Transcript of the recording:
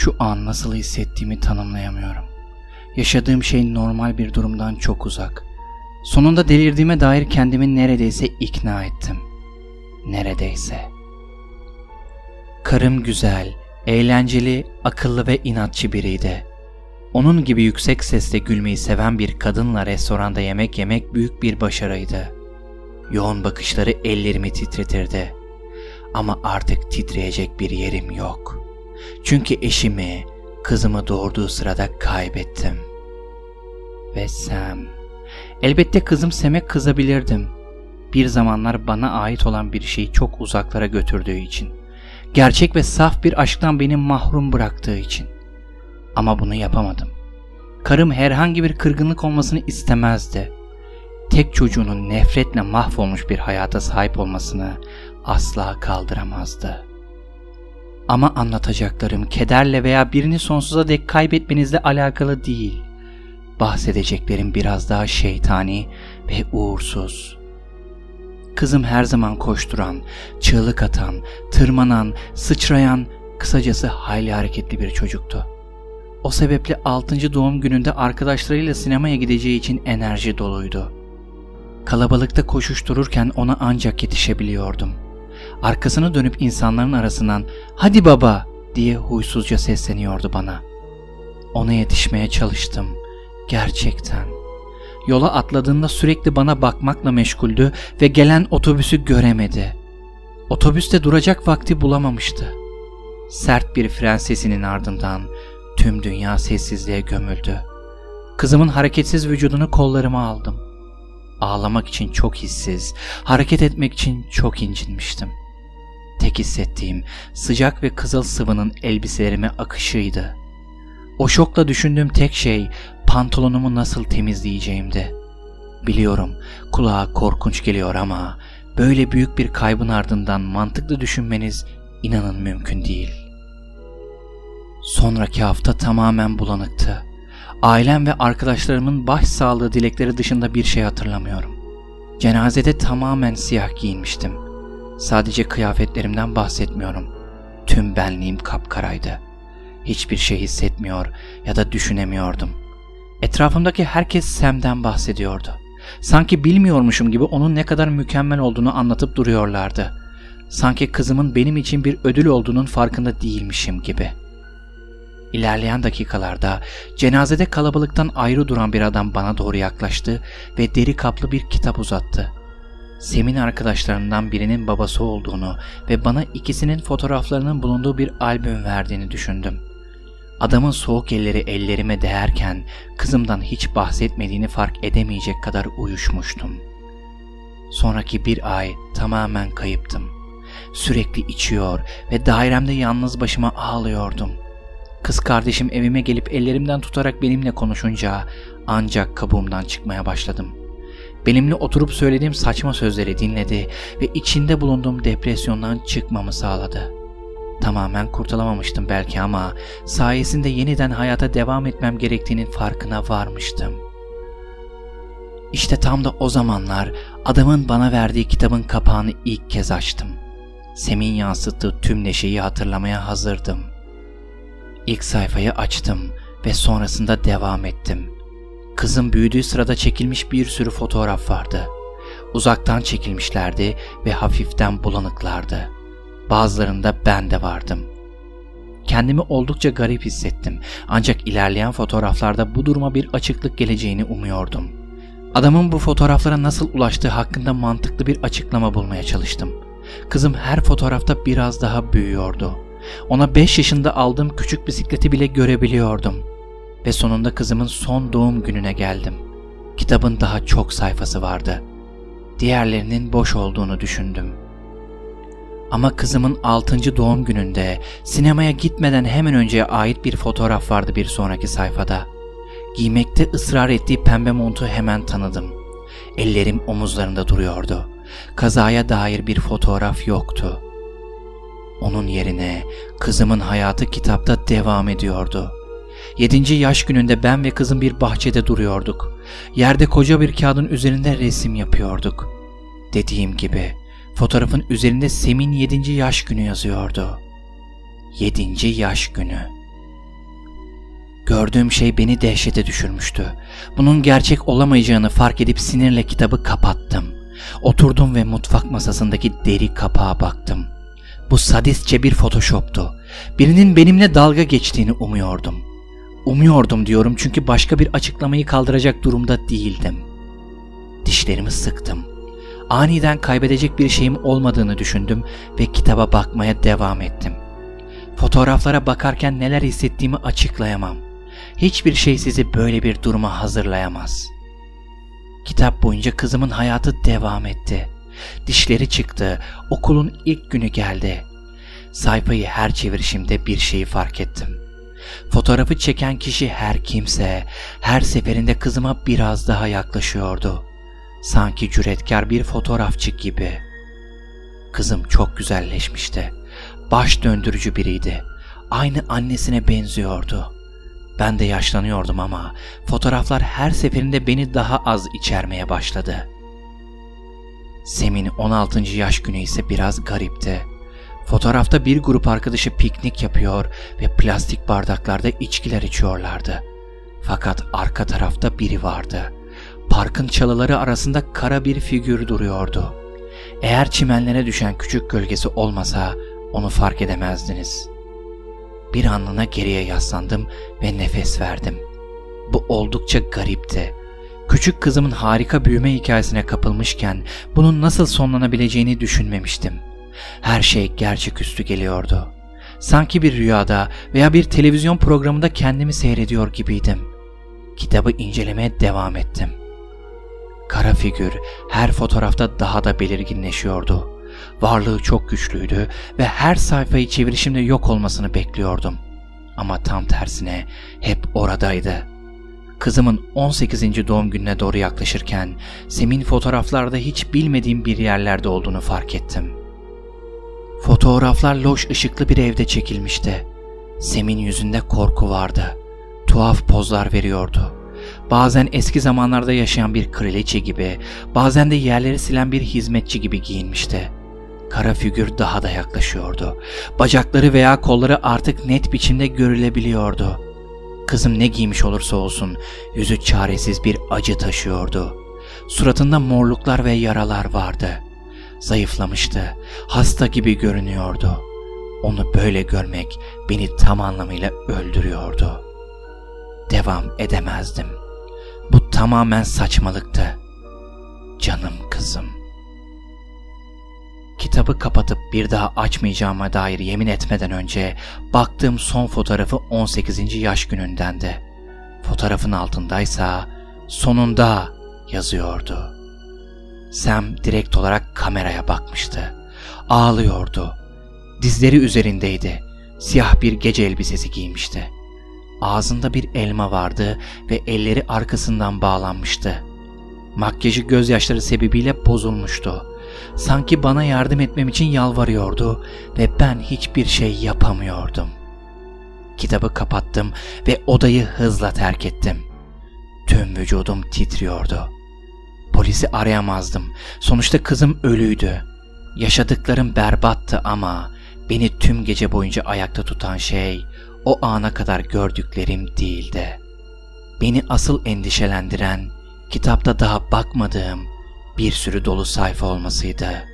Şu an nasıl hissettiğimi tanımlayamıyorum. Yaşadığım şey normal bir durumdan çok uzak. Sonunda delirdiğime dair kendimi neredeyse ikna ettim. Neredeyse. Karım güzel, eğlenceli, akıllı ve inatçı biriydi. Onun gibi yüksek sesle gülmeyi seven bir kadınla restoranda yemek yemek büyük bir başarıydı. Yoğun bakışları ellerimi titretirdi. Ama artık titreyecek bir yerim yok.'' Çünkü eşimi, kızımı doğurduğu sırada kaybettim. Ve Sam. Elbette kızım Sam'e kızabilirdim. Bir zamanlar bana ait olan bir şeyi çok uzaklara götürdüğü için. Gerçek ve saf bir aşktan beni mahrum bıraktığı için. Ama bunu yapamadım. Karım herhangi bir kırgınlık olmasını istemezdi. Tek çocuğunun nefretle mahvolmuş bir hayata sahip olmasını asla kaldıramazdı.'' Ama anlatacaklarım kederle veya birini sonsuza dek kaybetmenizle alakalı değil. Bahsedeceklerim biraz daha şeytani ve uğursuz. Kızım her zaman koşturan, çığlık atan, tırmanan, sıçrayan, kısacası hayli hareketli bir çocuktu. O sebeple 6. doğum gününde arkadaşlarıyla sinemaya gideceği için enerji doluydu. Kalabalıkta koşuştururken ona ancak yetişebiliyordum.'' Arkasını dönüp insanların arasından ''Hadi baba!'' diye huysuzca sesleniyordu bana. Ona yetişmeye çalıştım. Gerçekten. Yola atladığında sürekli bana bakmakla meşguldü ve gelen otobüsü göremedi. Otobüste duracak vakti bulamamıştı. Sert bir fren sesinin ardından tüm dünya sessizliğe gömüldü. Kızımın hareketsiz vücudunu kollarıma aldım. Ağlamak için çok hissiz, hareket etmek için çok incinmiştim. Tek hissettiğim sıcak ve kızıl sıvının elbiselerime akışıydı. O şokla düşündüğüm tek şey pantolonumu nasıl temizleyeceğimdi. Biliyorum kulağa korkunç geliyor ama böyle büyük bir kaybın ardından mantıklı düşünmeniz inanın mümkün değil. Sonraki hafta tamamen bulanıktı. Ailem ve arkadaşlarımın baş sağlığı dilekleri dışında bir şey hatırlamıyorum. Cenazede tamamen siyah giyinmiştim. Sadece kıyafetlerimden bahsetmiyorum. Tüm benliğim kapkaraydı. Hiçbir şey hissetmiyor ya da düşünemiyordum. Etrafımdaki herkes Sam'den bahsediyordu. Sanki bilmiyormuşum gibi onun ne kadar mükemmel olduğunu anlatıp duruyorlardı. Sanki kızımın benim için bir ödül olduğunun farkında değilmişim gibi. İlerleyen dakikalarda cenazede kalabalıktan ayrı duran bir adam bana doğru yaklaştı ve deri kaplı bir kitap uzattı. Sem'in arkadaşlarından birinin babası olduğunu ve bana ikisinin fotoğraflarının bulunduğu bir albüm verdiğini düşündüm. Adamın soğuk elleri ellerime değerken kızımdan hiç bahsetmediğini fark edemeyecek kadar uyuşmuştum. Sonraki bir ay tamamen kayıptım. Sürekli içiyor ve dairemde yalnız başıma ağlıyordum. Kız kardeşim evime gelip ellerimden tutarak benimle konuşunca ancak kabuğumdan çıkmaya başladım. Benimle oturup söylediğim saçma sözleri dinledi ve içinde bulunduğum depresyondan çıkmamı sağladı. Tamamen kurtulamamıştım belki ama sayesinde yeniden hayata devam etmem gerektiğinin farkına varmıştım. İşte tam da o zamanlar adamın bana verdiği kitabın kapağını ilk kez açtım. Sem'in yansıttığı tüm neşeyi hatırlamaya hazırdım. İlk sayfayı açtım ve sonrasında devam ettim. Kızın büyüdüğü sırada çekilmiş bir sürü fotoğraf vardı. Uzaktan çekilmişlerdi ve hafiften bulanıklardı. Bazılarında ben de vardım. Kendimi oldukça garip hissettim ancak ilerleyen fotoğraflarda bu duruma bir açıklık geleceğini umuyordum. Adamın bu fotoğraflara nasıl ulaştığı hakkında mantıklı bir açıklama bulmaya çalıştım. Kızım her fotoğrafta biraz daha büyüyordu. Ona 5 yaşında aldığım küçük bisikleti bile görebiliyordum. Ve sonunda kızımın son doğum gününe geldim. Kitabın daha çok sayfası vardı. Diğerlerinin boş olduğunu düşündüm. Ama kızımın 6. doğum gününde sinemaya gitmeden hemen önceye ait bir fotoğraf vardı bir sonraki sayfada. Giymekte ısrar ettiği pembe montu hemen tanıdım. Ellerim omuzlarında duruyordu. Kazaya dair bir fotoğraf yoktu. Onun yerine kızımın hayatı kitapta devam ediyordu. Yedinci yaş gününde ben ve kızım bir bahçede duruyorduk. Yerde koca bir kağıdın üzerinde resim yapıyorduk. Dediğim gibi fotoğrafın üzerinde Sem'in yedinci yaş günü yazıyordu. Yedinci yaş günü. Gördüğüm şey beni dehşete düşürmüştü. Bunun gerçek olamayacağını fark edip sinirle kitabı kapattım. Oturdum ve mutfak masasındaki deri kapağa baktım. Bu sadistçe bir photoshoptu. Birinin benimle dalga geçtiğini umuyordum. Umuyordum diyorum çünkü başka bir açıklamayı kaldıracak durumda değildim. Dişlerimi sıktım. Aniden kaybedecek bir şeyim olmadığını düşündüm ve kitaba bakmaya devam ettim. Fotoğraflara bakarken neler hissettiğimi açıklayamam. Hiçbir şey sizi böyle bir duruma hazırlayamaz. Kitap boyunca kızımın hayatı devam etti. Dişleri çıktı, okulun ilk günü geldi. Sayfayı her çevirişimde bir şeyi fark ettim. Fotoğrafı çeken kişi her kimse, her seferinde kızıma biraz daha yaklaşıyordu. Sanki cüretkar bir fotoğrafçı gibi. Kızım çok güzelleşmişti. Baş döndürücü biriydi. Aynı annesine benziyordu. Ben de yaşlanıyordum ama fotoğraflar her seferinde beni daha az içermeye başladı. Sem'in 16. yaş günü ise biraz garipti. Fotoğrafta bir grup arkadaşı piknik yapıyor ve plastik bardaklarda içkiler içiyorlardı. Fakat arka tarafta biri vardı. Parkın çalıları arasında kara bir figür duruyordu. Eğer çimenlere düşen küçük gölgesi olmasa onu fark edemezdiniz. Bir anlığına geriye yaslandım ve nefes verdim. Bu oldukça garipti. Küçük kızımın harika büyüme hikayesine kapılmışken bunun nasıl sonlanabileceğini düşünmemiştim. Her şey gerçeküstü geliyordu. Sanki bir rüyada veya bir televizyon programında kendimi seyrediyor gibiydim. Kitabı incelemeye devam ettim. Kara figür her fotoğrafta daha da belirginleşiyordu. Varlığı çok güçlüydü ve her sayfayı çevirişimde yok olmasını bekliyordum. Ama tam tersine hep oradaydı. Kızımın 18. doğum gününe doğru yaklaşırken Sem'in fotoğraflarda hiç bilmediğim bir yerlerde olduğunu fark ettim. Fotoğraflar loş ışıklı bir evde çekilmişti. Sem'in yüzünde korku vardı. Tuhaf pozlar veriyordu. Bazen eski zamanlarda yaşayan bir kraliçe gibi, bazen de yerleri silen bir hizmetçi gibi giyinmişti. Kara figür daha da yaklaşıyordu. Bacakları veya kolları artık net biçimde görülebiliyordu. Kızım ne giymiş olursa olsun yüzü çaresiz bir acı taşıyordu. Suratında morluklar ve yaralar vardı. Zayıflamıştı, hasta gibi görünüyordu. Onu böyle görmek beni tam anlamıyla öldürüyordu. Devam edemezdim. Bu tamamen saçmalıktı. Canım kızım. Kitabı kapatıp bir daha açmayacağıma dair yemin etmeden önce baktığım son fotoğrafı 18. yaş günündendi. Fotoğrafın altındaysa sonunda yazıyordu. Sam direkt olarak kameraya bakmıştı. Ağlıyordu. Dizleri üzerindeydi. Siyah bir gece elbisesi giymişti. Ağzında bir elma vardı ve elleri arkasından bağlanmıştı. Makyajı gözyaşları sebebiyle bozulmuştu. Sanki bana yardım etmem için yalvarıyordu ve ben hiçbir şey yapamıyordum. Kitabı kapattım ve odayı hızla terk ettim. Tüm vücudum titriyordu. Polisi arayamazdım. Sonuçta kızım ölüydü. Yaşadıklarım berbattı ama beni tüm gece boyunca ayakta tutan şey o ana kadar gördüklerim değildi. Beni asıl endişelendiren kitapta daha bakmadığım bir sürü dolu sayfa olmasıydı.